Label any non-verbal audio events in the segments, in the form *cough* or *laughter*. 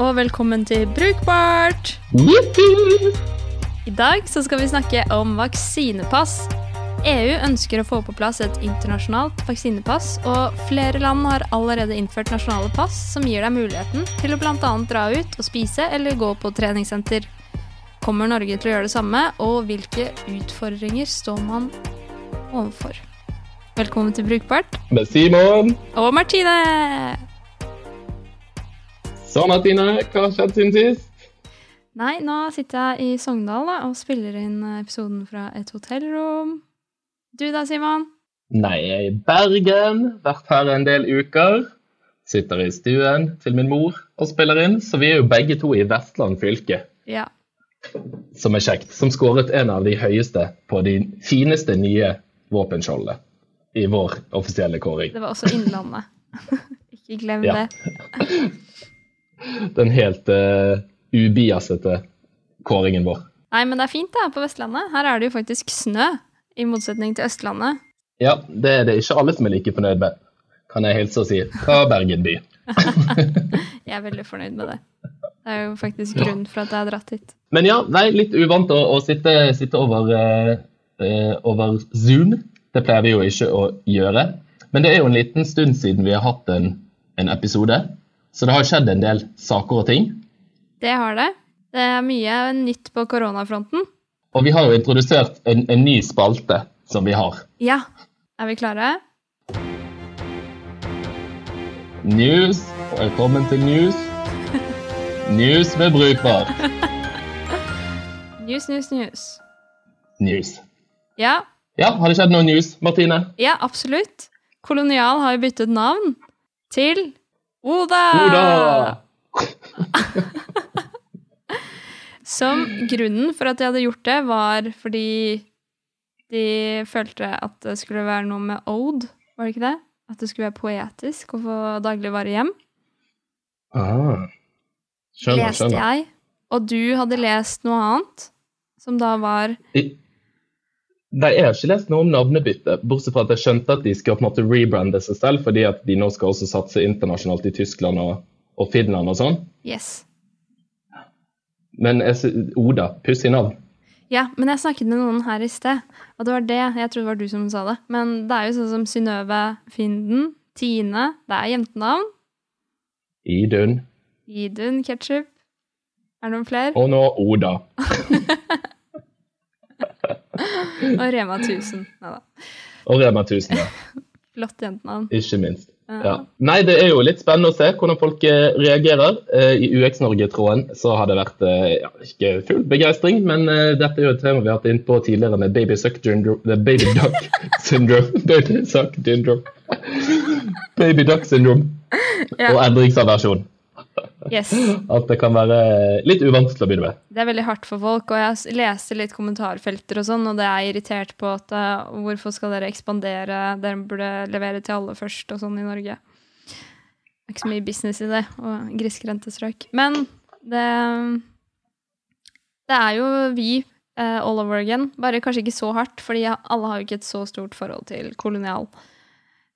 og velkommen til Brukbart! I dag så skal vi snakke om vaksinepass. EU ønsker å få på plass et internasjonalt vaksinepass, og flere land har allerede innført nasjonale pass som gir deg muligheten til å bl.a. dra ut og spise eller gå på treningssenter. Kommer Norge til å gjøre det samme, og hvilke utfordringer står man overfor? Velkommen til Brukbart. Med Simon. Og Martine! Så Martine, hva har skjedd siden sist? Nei, nå sitter jeg i Sogndal da, og spiller inn episoden fra et hotellrom. Du da, Simon? Nei, jeg er i Bergen. Vært her en del uker. Sitter i stuen til min mor og spiller inn. Så vi er jo begge to i Vestland fylke, Ja. som er kjekt. Som skåret en av de høyeste på de fineste nye våpenskjoldene i vår offisielle kåring. Det var også Innlandet. *laughs* Ikke glem det. *laughs* Den helt uh, ubiasete kåringen vår. Nei, men det er fint da, på Vestlandet. Her er det jo faktisk snø, i motsetning til Østlandet. Ja, det er det ikke alle som er like fornøyd med, kan jeg hilse og si, fra Bergen by. *laughs* Jeg er veldig fornøyd med det. Det er jo faktisk grunnen for at jeg har dratt hit. Men ja, nei, litt uvant å, å sitte, sitte over, eh, eh, over Zoom. Det pleier vi jo ikke å gjøre. Men det er jo en liten stund siden vi har hatt en, en episode. Så det har skjedd en del saker og ting. Det har det. Det er mye nytt på koronafronten. Og vi har jo introdusert en, en ny spalte som vi har. Ja. Er vi klare? News. Velkommen til news. *laughs* News med brukbar. *laughs* News, news, news. News. Ja, Ja, har det skjedd noe news, Martine? ja, absolutt. Kolonial har jo byttet navn til Oda! Oda! *laughs* Som grunnen for at de hadde gjort det, var fordi de følte at det skulle være noe med ode, var det ikke det? At det skulle være poetisk å få dagligvare hjem. Ah. Skjønner, Leste skjønner. jeg. Og du hadde lest noe annet, som da var I- Nei, jeg har ikke lest noe om navnebytte, bortsett fra at jeg skjønte at de skal på en måte rebrande seg selv, fordi at de nå skal også satse internasjonalt i Tyskland og, og Finland og sånn. Yes. Men jeg, Oda, pussig navn. Ja, men jeg snakket med noen her i sted, og det var det. Jeg tror det var du som sa det. Men det er jo sånn som Synnøve Finden, Tine, det er jentenavn. Idun. Idun Ketchup. Er det noen flere? Og nå Oda. *laughs* *laughs* Og Rema 1000. Ja. Og Rema 1000, ja. *laughs* Flott jentenavn. Ikke minst. Ja. Nei, det er jo litt spennende å se hvordan folk eh, reagerer. Eh, I UX-Norge-tråden så har det vært eh, ja, ikke full begeistring, men dette er jo et tema vi har hatt inn på tidligere med baby suck syndrome. Baby duck *laughs* syndrome. baby suck syndrome. baby duck syndrome. Og endringsaversjon. Yes. *laughs* At det kan være litt uvant til å begynne med. Det er veldig hardt for folk, og jeg leser litt kommentarfelter og sånn, og det er irritert på at eh, hvorfor skal dere ekspandere, dere burde levere til alle først og sånn i Norge. Det er ikke så mye business i det, og grisgrendte strøk. Men det Det er jo vi Uh, all over again, bare kanskje ikke så hardt, fordi alle har jo ikke et så stort forhold til kolonial.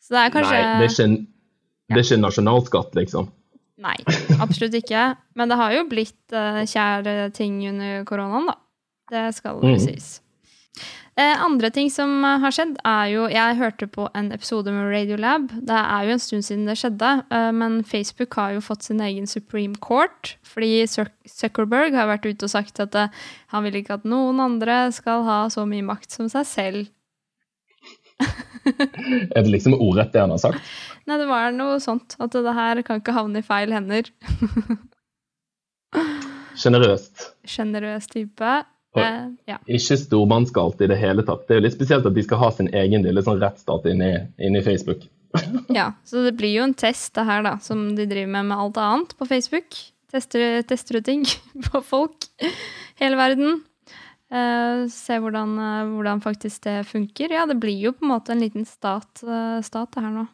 Så det er kanskje Nei, det er ikke en, det er ikke en nasjonalskatt, liksom. Nei, absolutt ikke. Men det har jo blitt uh, kjære ting under koronaen, da. Det skal Mhm. sies. Eh, andre ting som eh, har skjedd, er jo Jeg hørte på en episode med Radiolab. Det er jo en stund siden det skjedde, eh, men Facebook har jo fått sin egen Supreme Court. Fordi Zuckerberg har vært ute og sagt at eh, han vil ikke at noen andre skal ha så mye makt som seg selv. *laughs* Er det liksom ordrett det han har sagt? Nei, det var noe sånt. At det her kan ikke havne i feil hender. *laughs* Sjenerøst. Sjenerøs type. Eh, ja. Ikke stormannsgalt i det hele tatt. Det er jo litt spesielt at de skal ha sin egen lille sånn rettsstat inni, inni Facebook. *laughs* Ja, så det blir jo en test det her da, som de driver med med alt annet på Facebook. Tester, tester ut ting *laughs* på folk. Hele verden. Eh, se hvordan, uh, hvordan faktisk det funker. Ja, det blir jo på en måte en liten stat, uh, stat det her nå.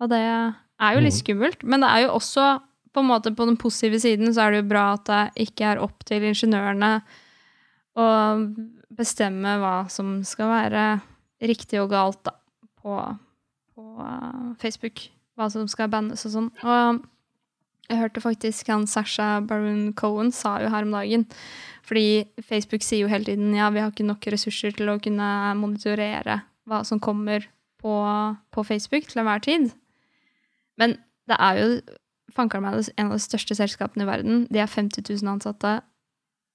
Og det er jo litt Mm. skummelt. Men det er jo også på en måte på den positive siden så er det jo bra at det ikke er opp til ingeniørene å bestemme hva som skal være riktig og galt da, på, på Facebook. Hva som skal bannes og sånn. Og Jeg hørte faktisk han Sasha Baron Cohen sa jo her om dagen. Fordi Facebook sier jo hele tiden ja, vi har ikke nok ressurser til å kunne monitorere hva som kommer på, på Facebook til enhver tid. Men det er jo fanker meg en av de største selskapene i verden. De er 50 000 ansatte.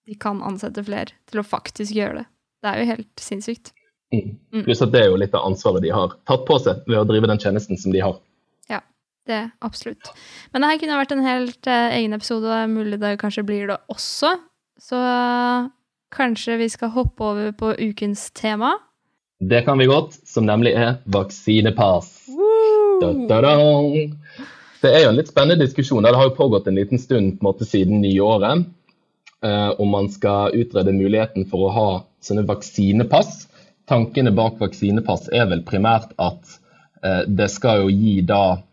De kan ansette flere til å faktisk gjøre det. Det er jo helt sinnssykt. Mm. mm. Pluss at det er jo litt av ansvaret de har tatt på seg ved å drive den tjenesten som de har. Det absolutt. Men det her kunne vært en helt uh, egen episode, og det er mulig det kanskje blir det også. Så kanskje vi skal hoppe over på ukens tema? Det kan vi godt, som nemlig er vaksinepass. Da, da, da. Det er jo en litt spennende diskusjon. Det har jo pågått en liten stund på en måte siden nyåret. Uh, om man skal utrede muligheten for å ha sånne vaksinepass. Tankene bak vaksinepass er vel primært at uh, det skal jo gi da Eh,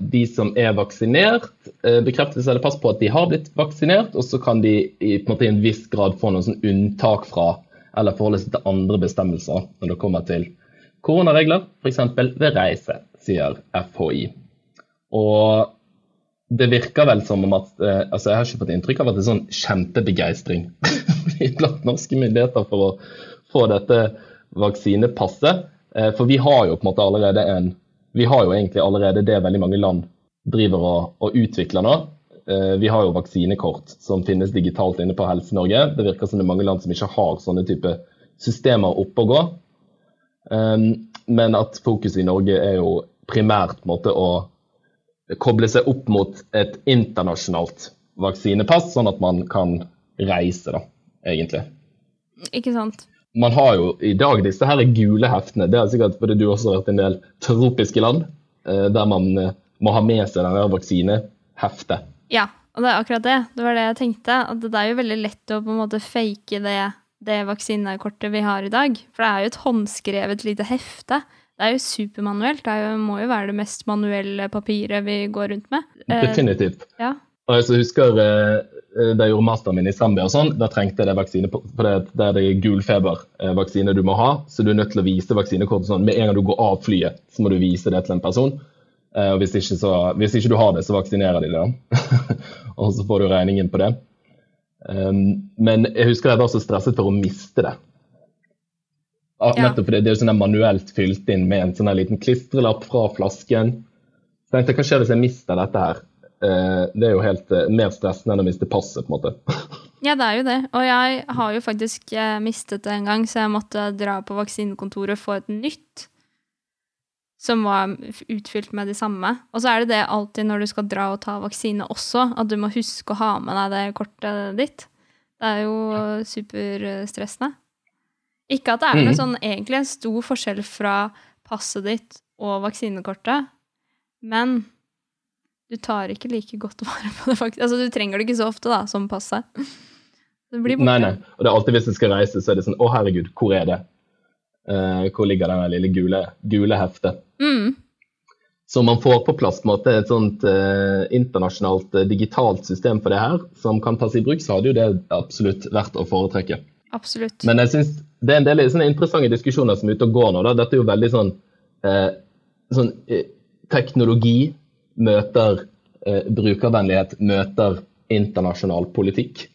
de som er vaksinert, eh, bekreftelse eller pass på at de har blitt vaksinert, og så kan de i, en, måte, en viss grad få noen sånn unntak fra eller forholde seg til andre bestemmelser når det kommer til koronaregler, f.eks. ved reise, sier FHI. Og det virker vel som om at eh, altså Jeg har ikke fått inntrykk av at det er sånn kjempebegeistring *laughs* blant norske myndigheter for å få dette vaksinepasset. For vi har jo på en måte allerede en vi har jo egentlig allerede det veldig mange land driver og, og utvikler nå. Eh, vi har jo vaksinekort som finnes digitalt inne på Helse-Norge. Det virker som det er mange land som ikke har sånne type systemer oppe å gå. Um, men at fokuset i Norge er jo primært måte, å koble seg opp mot et internasjonalt vaksinepass, sånn at man kan reise, da, egentlig. Ikke sant man har jo i dag disse her gule heftene. Det er sikkert fordi du også har vært i en del tropiske land eh, der man eh, må ha med seg denne vaksineheftet. Ja, og det er akkurat det. Det var det jeg tenkte. At det er jo veldig lett å på en måte fake det, det vaksinekortet vi har i dag. For det er jo et håndskrevet lite hefte. Det er jo supermanuelt. Det jo, må jo være det mest manuelle papiret vi går rundt med. Definitivt. Eh, ja. Og jeg husker Eh, jeg gjorde masteren min i Zambia, og sånn, da trengte jeg det vaksine, for det, det er det gulfebervaksine du må ha. Så du er nødt til å vise vaksinekortet sånn. Med en gang du går av flyet, så må du vise det til en person. Eh, og hvis ikke, så, hvis ikke du har det, så vaksinerer de det. *laughs* og så får du regningen på det. Um, men jeg husker jeg var så stresset for å miste det. Ja. Nettopp fordi det er sånn manuelt fylt inn med en sånn liten klistrelapp fra flasken. Så tenkte jeg Hva skjer hvis jeg mister dette her? Eh, det er jo helt eh, mer stressende enn å miste passet, på en måte. *laughs* ja, det er jo det. Og jeg har jo faktisk eh, mistet det en gang, så jeg måtte dra på vaksinekontoret og få et nytt. Som var utfylt med de samme. Og så er det det alltid når du skal dra og ta vaksine også, at du må huske å ha med deg det kortet ditt. Det er jo superstressende. Ikke at det er noe mm. sånn egentlig en stor forskjell fra passet ditt og vaksinekortet, men du tar ikke like godt vare på det, faktisk. Altså, du trenger det ikke så ofte, da, som passet. Det blir borte. Nei, nei. Og det er alltid hvis jeg skal reise, så er det sånn Å, herregud, hvor er det? Uh, hvor ligger den lille gule, gule heftet? Mm. Så man får på plass på en måte, et sånt uh, internasjonalt uh, digitalt system for det her, som kan tas i bruk, så hadde jo det absolutt vært å foretrekke. Absolutt. Men jeg synes det er en del sånne interessante diskusjoner som er ute og går nå. Da. Dette er jo veldig sånn, sånn teknologi møter eh, brukervennlighet, møter internasjonal politikk.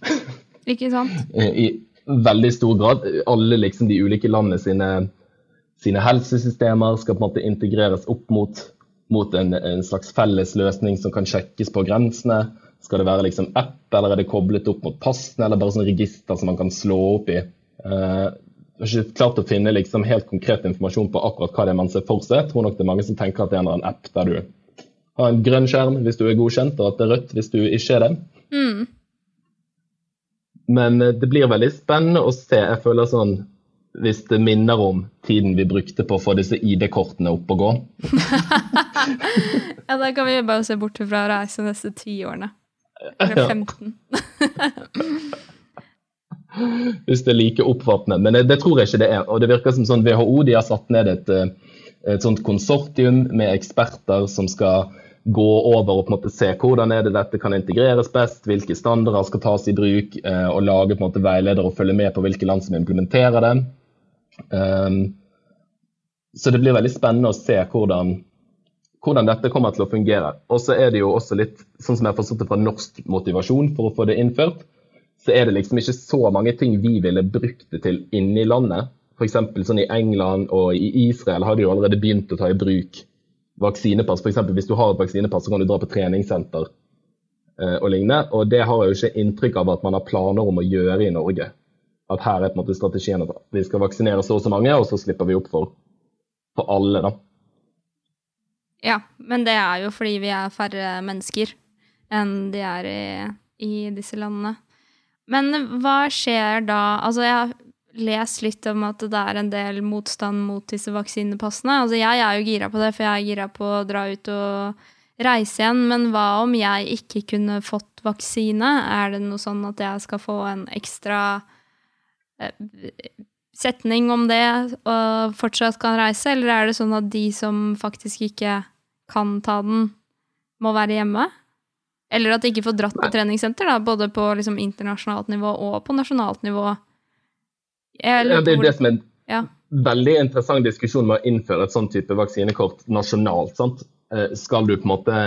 Ikke sant? *laughs* I veldig stor grad. Alle liksom de ulike landene sine, sine helsesystemer skal på en måte integreres opp mot, mot en, en, slags felles løsning som kan sjekkes på grensene. Skal det være liksom app, eller er det koblet opp mot passene, eller bare sånn register som man kan slå opp i? Uh, jeg har ikke klart å finne liksom helt konkret informasjon på akkurat hva det er man ser for seg. Jeg tror nok det er mange som tenker at det er en app der du ha en grønn skjerm hvis du er godkjent, og at det er rødt hvis du ikke er det. Mm. Men eh, det blir veldig spennende å se. Jeg føler sånn Hvis det minner om tiden vi brukte på å få disse ID-kortene opp og gå. *laughs* ja, da kan vi bare se bort fra å reise de neste ti årene. Eller 15. *laughs* Hvis det er like oppfattende. Men det, det, tror jeg ikke det er. Og det virker som sånn WHO de har satt ned et, eh, et sånt konsortium med eksperter som skal gå over og på en måte se hvordan er det dette kan integreres best, hvilke standarder skal tas i bruk, eh, og lage på en måte veileder og følge med på hvilke land som implementerer det. Um, så det blir veldig spennende å se hvordan, hvordan dette kommer til å fungere. Og så er det jo også litt, sånn som jeg har forstått det fra norsk motivasjon for å få det innført, så er det liksom ikke så mange ting vi ville brukt det til inni landet. F.eks. sånn i England og i Israel har de jo allerede begynt å ta i bruk vaksinepass. F.eks. hvis du har et vaksinepass, så kan du dra på treningssenter eh, og lignende. Og det har jeg jo ikke inntrykk av at man har planer om å gjøre i Norge. At her er på en måte strategien at vi skal vaksinere så og så mange, og så slipper vi opp for, for alle, da. Ja, men det er jo fordi vi er færre mennesker enn de er i, i disse landene. Men hva skjer da? Altså, jeg lest litt om at det er en del motstand mot disse vaksinepassene. Altså, jeg er jo gira på det, for jeg er gira på å dra ut og reise igjen. Men hva om jeg ikke kunne fått vaksine? Er det noe sånn at jeg skal få en ekstra eh, setning om det og fortsatt kan reise, eller er det sånn at de som faktisk ikke kan ta den, må være hjemme? Eller at de ikke får dratt på treningssenter, da, både på liksom internasjonalt nivå og på nasjonalt nivå. Ja, det er det som er ja. veldig interessant diskusjon med å innføre et sånn type vaksinekort nasjonalt. Sant? Eh, skal du på en måte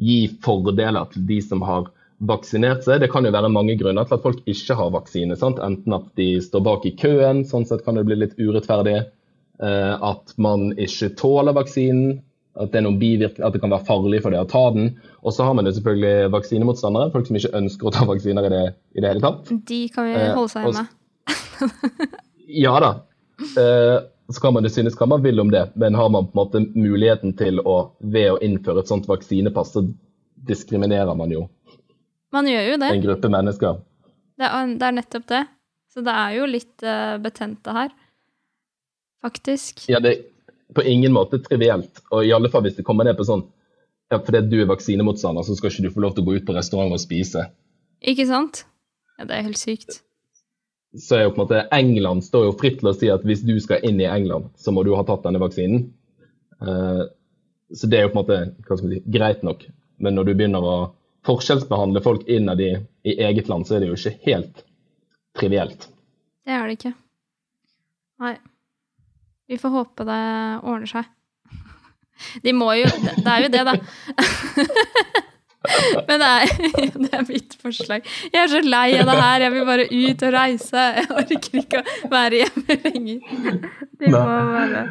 gi fordeler til de som har vaksinert seg? Det kan jo være mange grunner til at folk ikke har vaksine. Sant? Enten at de står bak i køen, sånn sett kan det bli litt urettferdig. Eh, at man ikke tåler vaksinen at det, at det, kan være farlig for deg å ta den. Og så har man jo selvfølgelig vaksinemotstandere, folk som ikke ønsker å ta vaksiner i det, i det hele tatt. De kan vi holde seg hjemme. Eh, *laughs* ja da. Eh, så kan man jo synes hva man vil om det, men har man på en måte muligheten til å, ved å innføre et sånt vaksinepass, så diskriminerer man jo Man gjør jo det. en gruppe mennesker. Det er, det er nettopp det. Så det er jo litt uh, betente her, faktisk. Ja, det, på ingen måte trivielt. Og i alle fall hvis det kommer ned på sånn ja, fordi du er vaksinemotstander, så skal ikke du få lov til å gå ut på restaurant og spise. Ikke sant? Ja, det er helt sykt. Så er jo på en måte England står jo fritt til å si at hvis du skal inn i England, så må du ha tatt denne vaksinen. Uh, så det er jo på en måte si, greit nok. Men når du begynner å forskjellsbehandle folk innad i, i eget land, så er det jo ikke helt trivielt. Det er det ikke. Nei. Vi får håpe det ordner seg. *laughs* De må jo Det er jo det, da. *laughs* *laughs* Men det er, *laughs* det er, mitt forslag. Jeg er så lei av det her. Jeg vil bare ut og reise. Jeg orker ikke å være hjemme lenger. Det må bare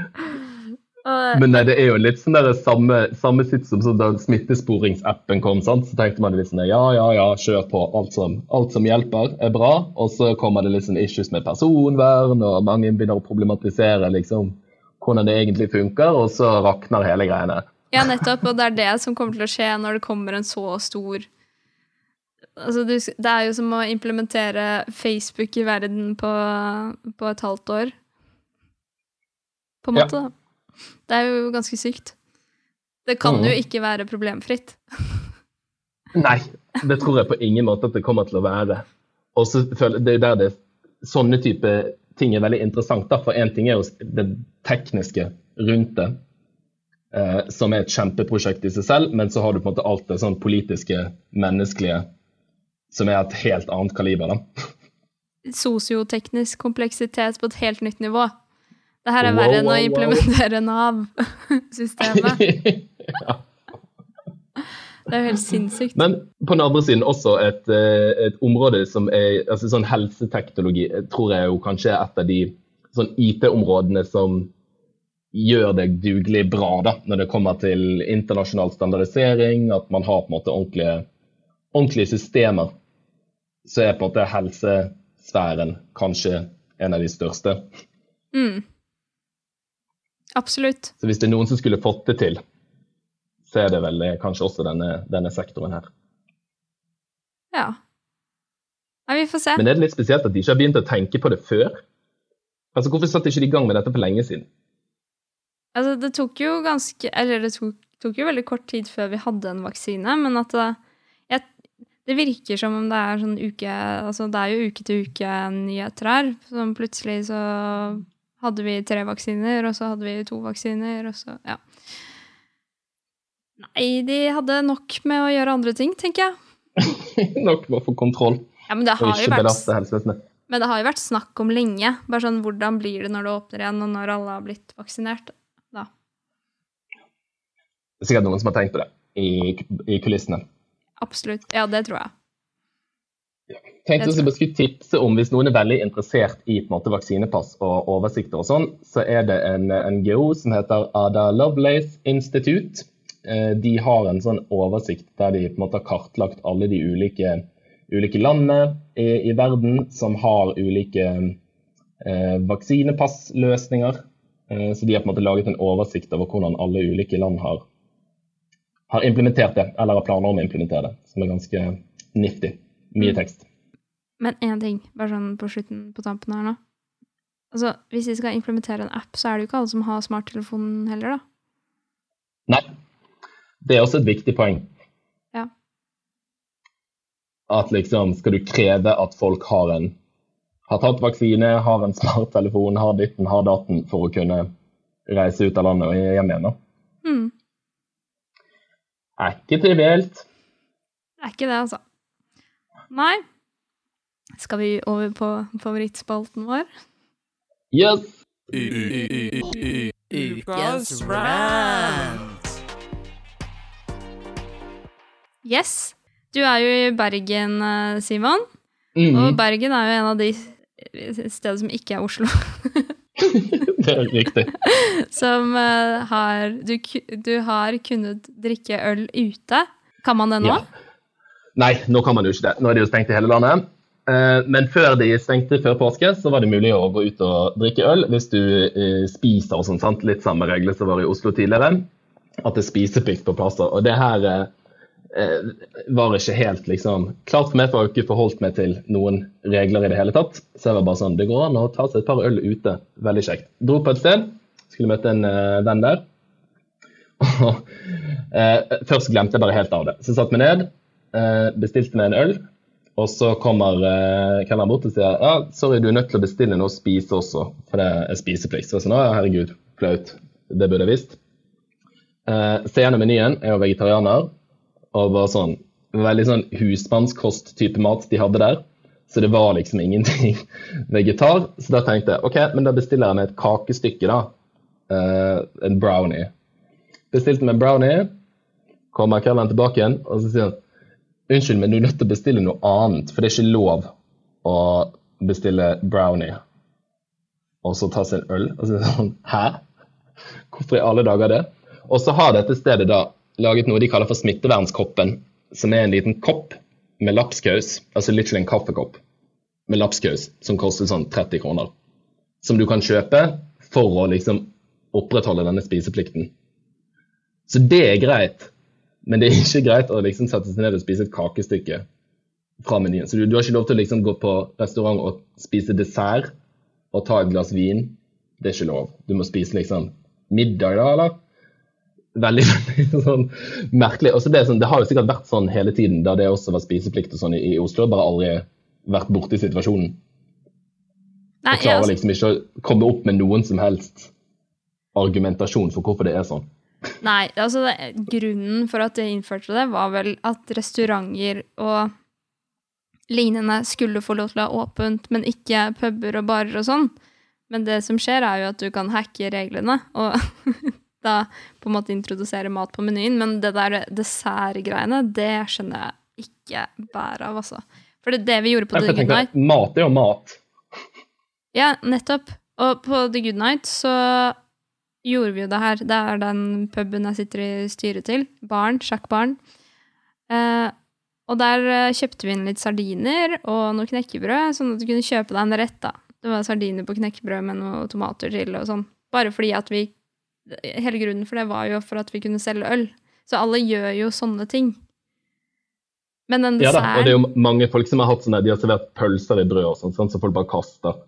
men nei, det er jo litt sånn der samme, samme sitt som da smittesporingsappen kom. sant? Så tenkte man litt sånn ja, ja, ja, kjør på. Alt som, alt som hjelper, er bra. Og så kommer det litt sånn issues med personvern, og mange begynner å problematisere liksom hvordan det egentlig funker, og så rakner hele greiene. Ja, nettopp. Og det er det som kommer til å skje når det kommer en så stor Altså, det er jo som å implementere Facebook i verden på, på et halvt år. På en måte, ja. da. Det er jo ganske sykt. Det kan mm. jo ikke være problemfritt. *laughs* Nei, det tror jeg på ingen måte at det kommer til å være. Og så føler Det er der det, sånne type ting er veldig interessant. Da. For én ting er jo det tekniske rundt det, eh, som er et kjempeprosjekt i seg selv, men så har du på en måte alt det sånn politiske, menneskelige, som er et helt annet kaliber. da. *laughs* Sosioteknisk kompleksitet på et helt nytt nivå. Det her er verre enn å implementere Nav-systemet. *laughs* *laughs* ja. Det er jo helt sinnssykt. Men på den andre siden også et, eh, et område som er altså sånn Helseteknologi tror jeg jo kanskje er et av de sånn IT-områdene som gjør deg dugelig bra da, når det kommer til internasjonal standardisering, at man har på en måte ordentlige, ordentlige systemer. Så er på en måte helsesfæren kanskje en av de største. Mm. Absolutt. Så hvis det er noen som skulle fått det til, så er det vel eh, kanskje også denne, denne sektoren her. Ja. Nei, vi får se. Men er det litt spesielt at de ikke har begynt å tenke på det før? Altså, Hvorfor satte de ikke i gang med dette for lenge siden? Altså, det tok jo ganske Eller det tok, tok jo veldig kort tid før vi hadde en vaksine, men at det, jeg, det virker som om det er sånn uke Altså, det er jo uke-til-uke-nyheter her. Som plutselig så hadde vi tre vaksiner, og så hadde vi to vaksiner, og så Ja. Nei, de hadde nok med å gjøre andre ting, tenker jeg. *laughs* nok med å få kontroll ja, men det har og ikke belaste helsevesenet. Men det har jo vært snakk om lenge. Bare sånn, Hvordan blir det når det åpner igjen, og når alle har blitt vaksinert? Da? Det er sikkert noen som har tenkt på det i, i kulissene. Absolutt. Ja, det tror jeg. Tenkte jeg bare skulle tipse om, Hvis noen er veldig interessert i måte, vaksinepass og oversikter, og sånn, så er det en NGO som heter Ada Lovelace Institute. Eh, de har en sånn oversikt der de måte har kartlagt alle de ulike, ulike landene i, i, verden som har ulike eh, vaksinepassløsninger. Eh, så de har på en måte laget en oversikt over hvordan alle ulike land har, har implementert det, eller har planer om å implementere det, som er ganske nifty. Mye mm. tekst. Men én ting, bare sånn på slutten på tampen her nå. Altså, Hvis vi skal implementere en app, så er det jo ikke alle som har smarttelefonen heller, da. Nei. Det er også et viktig poeng. Ja. At liksom, skal du kreve at folk har en har tatt vaksine, har en smarttelefon, har ditten, har datten, for å kunne reise ut av landet og hjem igjen, da. Mm. Er ikke trivielt. Er ikke det, altså. Nei. Skal vi over på favorittspalten vår? Yes! Ukas rant. Yes. Du er jo i Bergen, eh, Simon. Mm. Og Bergen er jo en av de stedene som ikke er Oslo. *laughs* det er riktig. Som uh, har du, du, har kunnet drikke øl ute. Kan man det nå? Ja. Nei, nå kan man jo ikke det. Nå er det jo stengt i hele landet. Eh, men før de stengte før påske, så var det mulig å gå ut og drikke øl hvis du eh, spiser og sånn. sant? Litt samme regler som var i Oslo tidligere. At det er spiseplikt på plasser. Og det her var ikke helt liksom klart for meg, for har ikke forholdt meg til noen regler i det hele tatt. Så jeg var bare sånn Det går an å ta seg et par øl ute. Veldig kjekt. Dro på et sted, skulle møte en venn der. *laughs* Og først glemte jeg bare helt av det. Så jeg satte meg ned Eh, bestilte meg en øl. Og så kommer eh, kelneren bort og sier ja, sorry, du er nødt til å bestille noe å spise også, for det er spiseplikt. Så jeg sånn, ja, herregud, flaut. Det burde jeg visst. Eh, se gjennom menyen. Er jo vegetarianer. Og var sånn veldig sånn husmannskost-type mat de hadde der. Så det var liksom ingenting *laughs* vegetar. Så da tenkte jeg OK, men da bestiller jeg meg et kakestykke, da. Uh, en brownie. Bestilte meg en brownie. Kommer kvelden tilbake igjen, og så sier han Unnskyld, men du er nødt til å bestille noe annet, for det er ikke lov å bestille brownie og så ta seg en øl. Og så sier sånn *laughs* Hæ? Hvorfor i alle dager det? Og så har dette stedet da laget noe de kaller for smittevernskoppen, som er en liten kopp med lapskaus, altså litt til en kaffekopp med lapskaus som koster sånn 30 kroner. Som du kan kjøpe for å liksom opprettholde denne spiseplikten. Så det er greit. Men det er ikke greit å liksom sette seg ned og spise et kakestykke fra menyen. Så du, du har ikke lov til å liksom gå på restaurant og spise dessert og ta et glass vin. Det er ikke lov. Du må spise liksom middag, da, eller? Veldig, *laughs* veldig sånn merkelig. Også det, sånn, det, har jo sikkert vært sånn hele tiden da det også var spiseplikt og sånn i, i Oslo. Bare aldri vært borti situasjonen. Nei, og klarer altså... liksom ikke å komme opp med noen som helst argumentasjon for hvorfor det er sånn. *laughs* Nei, altså det, grunnen for at jeg innførte det, var vel at restauranter og lignende skulle få lov til å ha åpent, men ikke puber og barer og sånn. Men det som skjer, er jo at du kan hacke reglene og *laughs* da på en måte introdusere mat på menyen. Men det der dessertgreiene, det skjønner jeg ikke bæret av, altså. For det, det vi gjorde på The Good Night Mat er jo mat. Ja, nettopp. Og på The Good Night så gjorde vi jo det her. Det er den puben jeg sitter i styret til. Barn. Sjakkbarn. Eh, og der eh, kjøpte vi inn litt sardiner og noe knekkebrød, sånn at du kunne kjøpe deg en rett. da. Det var sardiner på knekkebrød med noen tomater til og sånn. Bare fordi at vi Hele grunnen for det var jo for at vi kunne selge øl. Så alle gjør jo sånne ting. Men en dessert Ja da, og det er jo mange folk som har hatt sånne, de har servert pølser i brød og sånn, sånn så folk bare kaster.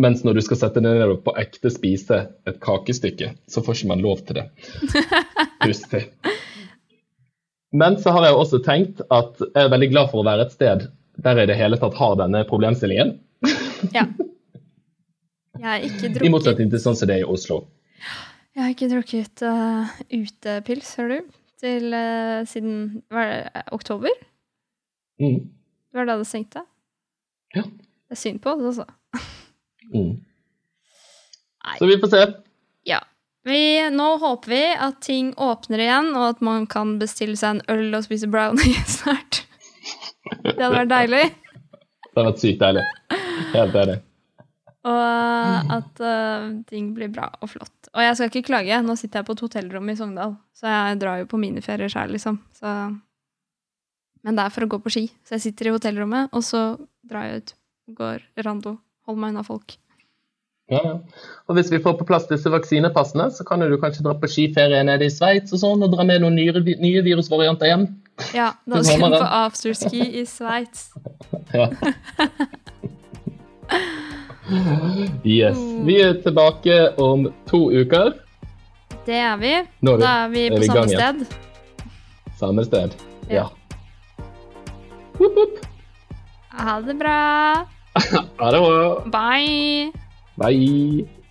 Mens når du skal sette deg ned og på ekte spise et kakestykke, så får ikke man lov til det. *laughs* Pussig. Men så har jeg også tenkt at jeg er veldig glad for å være et sted der jeg i det hele tatt har denne problemstillingen. ja. *laughs* Jeg har ikke drukket I motsetning til sånn som det er i Oslo. Jeg har ikke drukket uh, utepils, hører du, til uh, siden var det, oktober. Mm. Det var da det stengte. Ja. Det er synd på oss, altså. Mm. Så vi får se. Ja. Vi, nå håper vi at ting åpner igjen, og at man kan bestille seg en øl og spise brownie *laughs* snart. Det hadde vært deilig. Det hadde vært sykt deilig. Helt enig. Og at uh, ting blir bra og flott. Og jeg skal ikke klage. Nå sitter jeg på et hotellrom i Sogndal, så jeg drar jo på miniferier sjøl, liksom. Så... Men det er for å gå på ski. Så jeg sitter i hotellrommet, og så drar jeg ut. Går rando. Holder meg unna folk. Ja, ja. Og hvis vi får på plass disse vaksinepassene, så kan du kanskje dra på skiferie nede i Sveits og sånn, og dra med noen nye, nye virusvarianter hjem. Ja, *laughs* da skal vi på afterski i Sveits. *laughs* Ja. *laughs* *laughs* Yes. Vi er tilbake om to uker. Det er vi. Nå er Da er vi er på vi samme sted. Samme sted. Ja. Ja. Woop, woop. Ha det bra. *laughs* Ha det bra. Bye. Bye.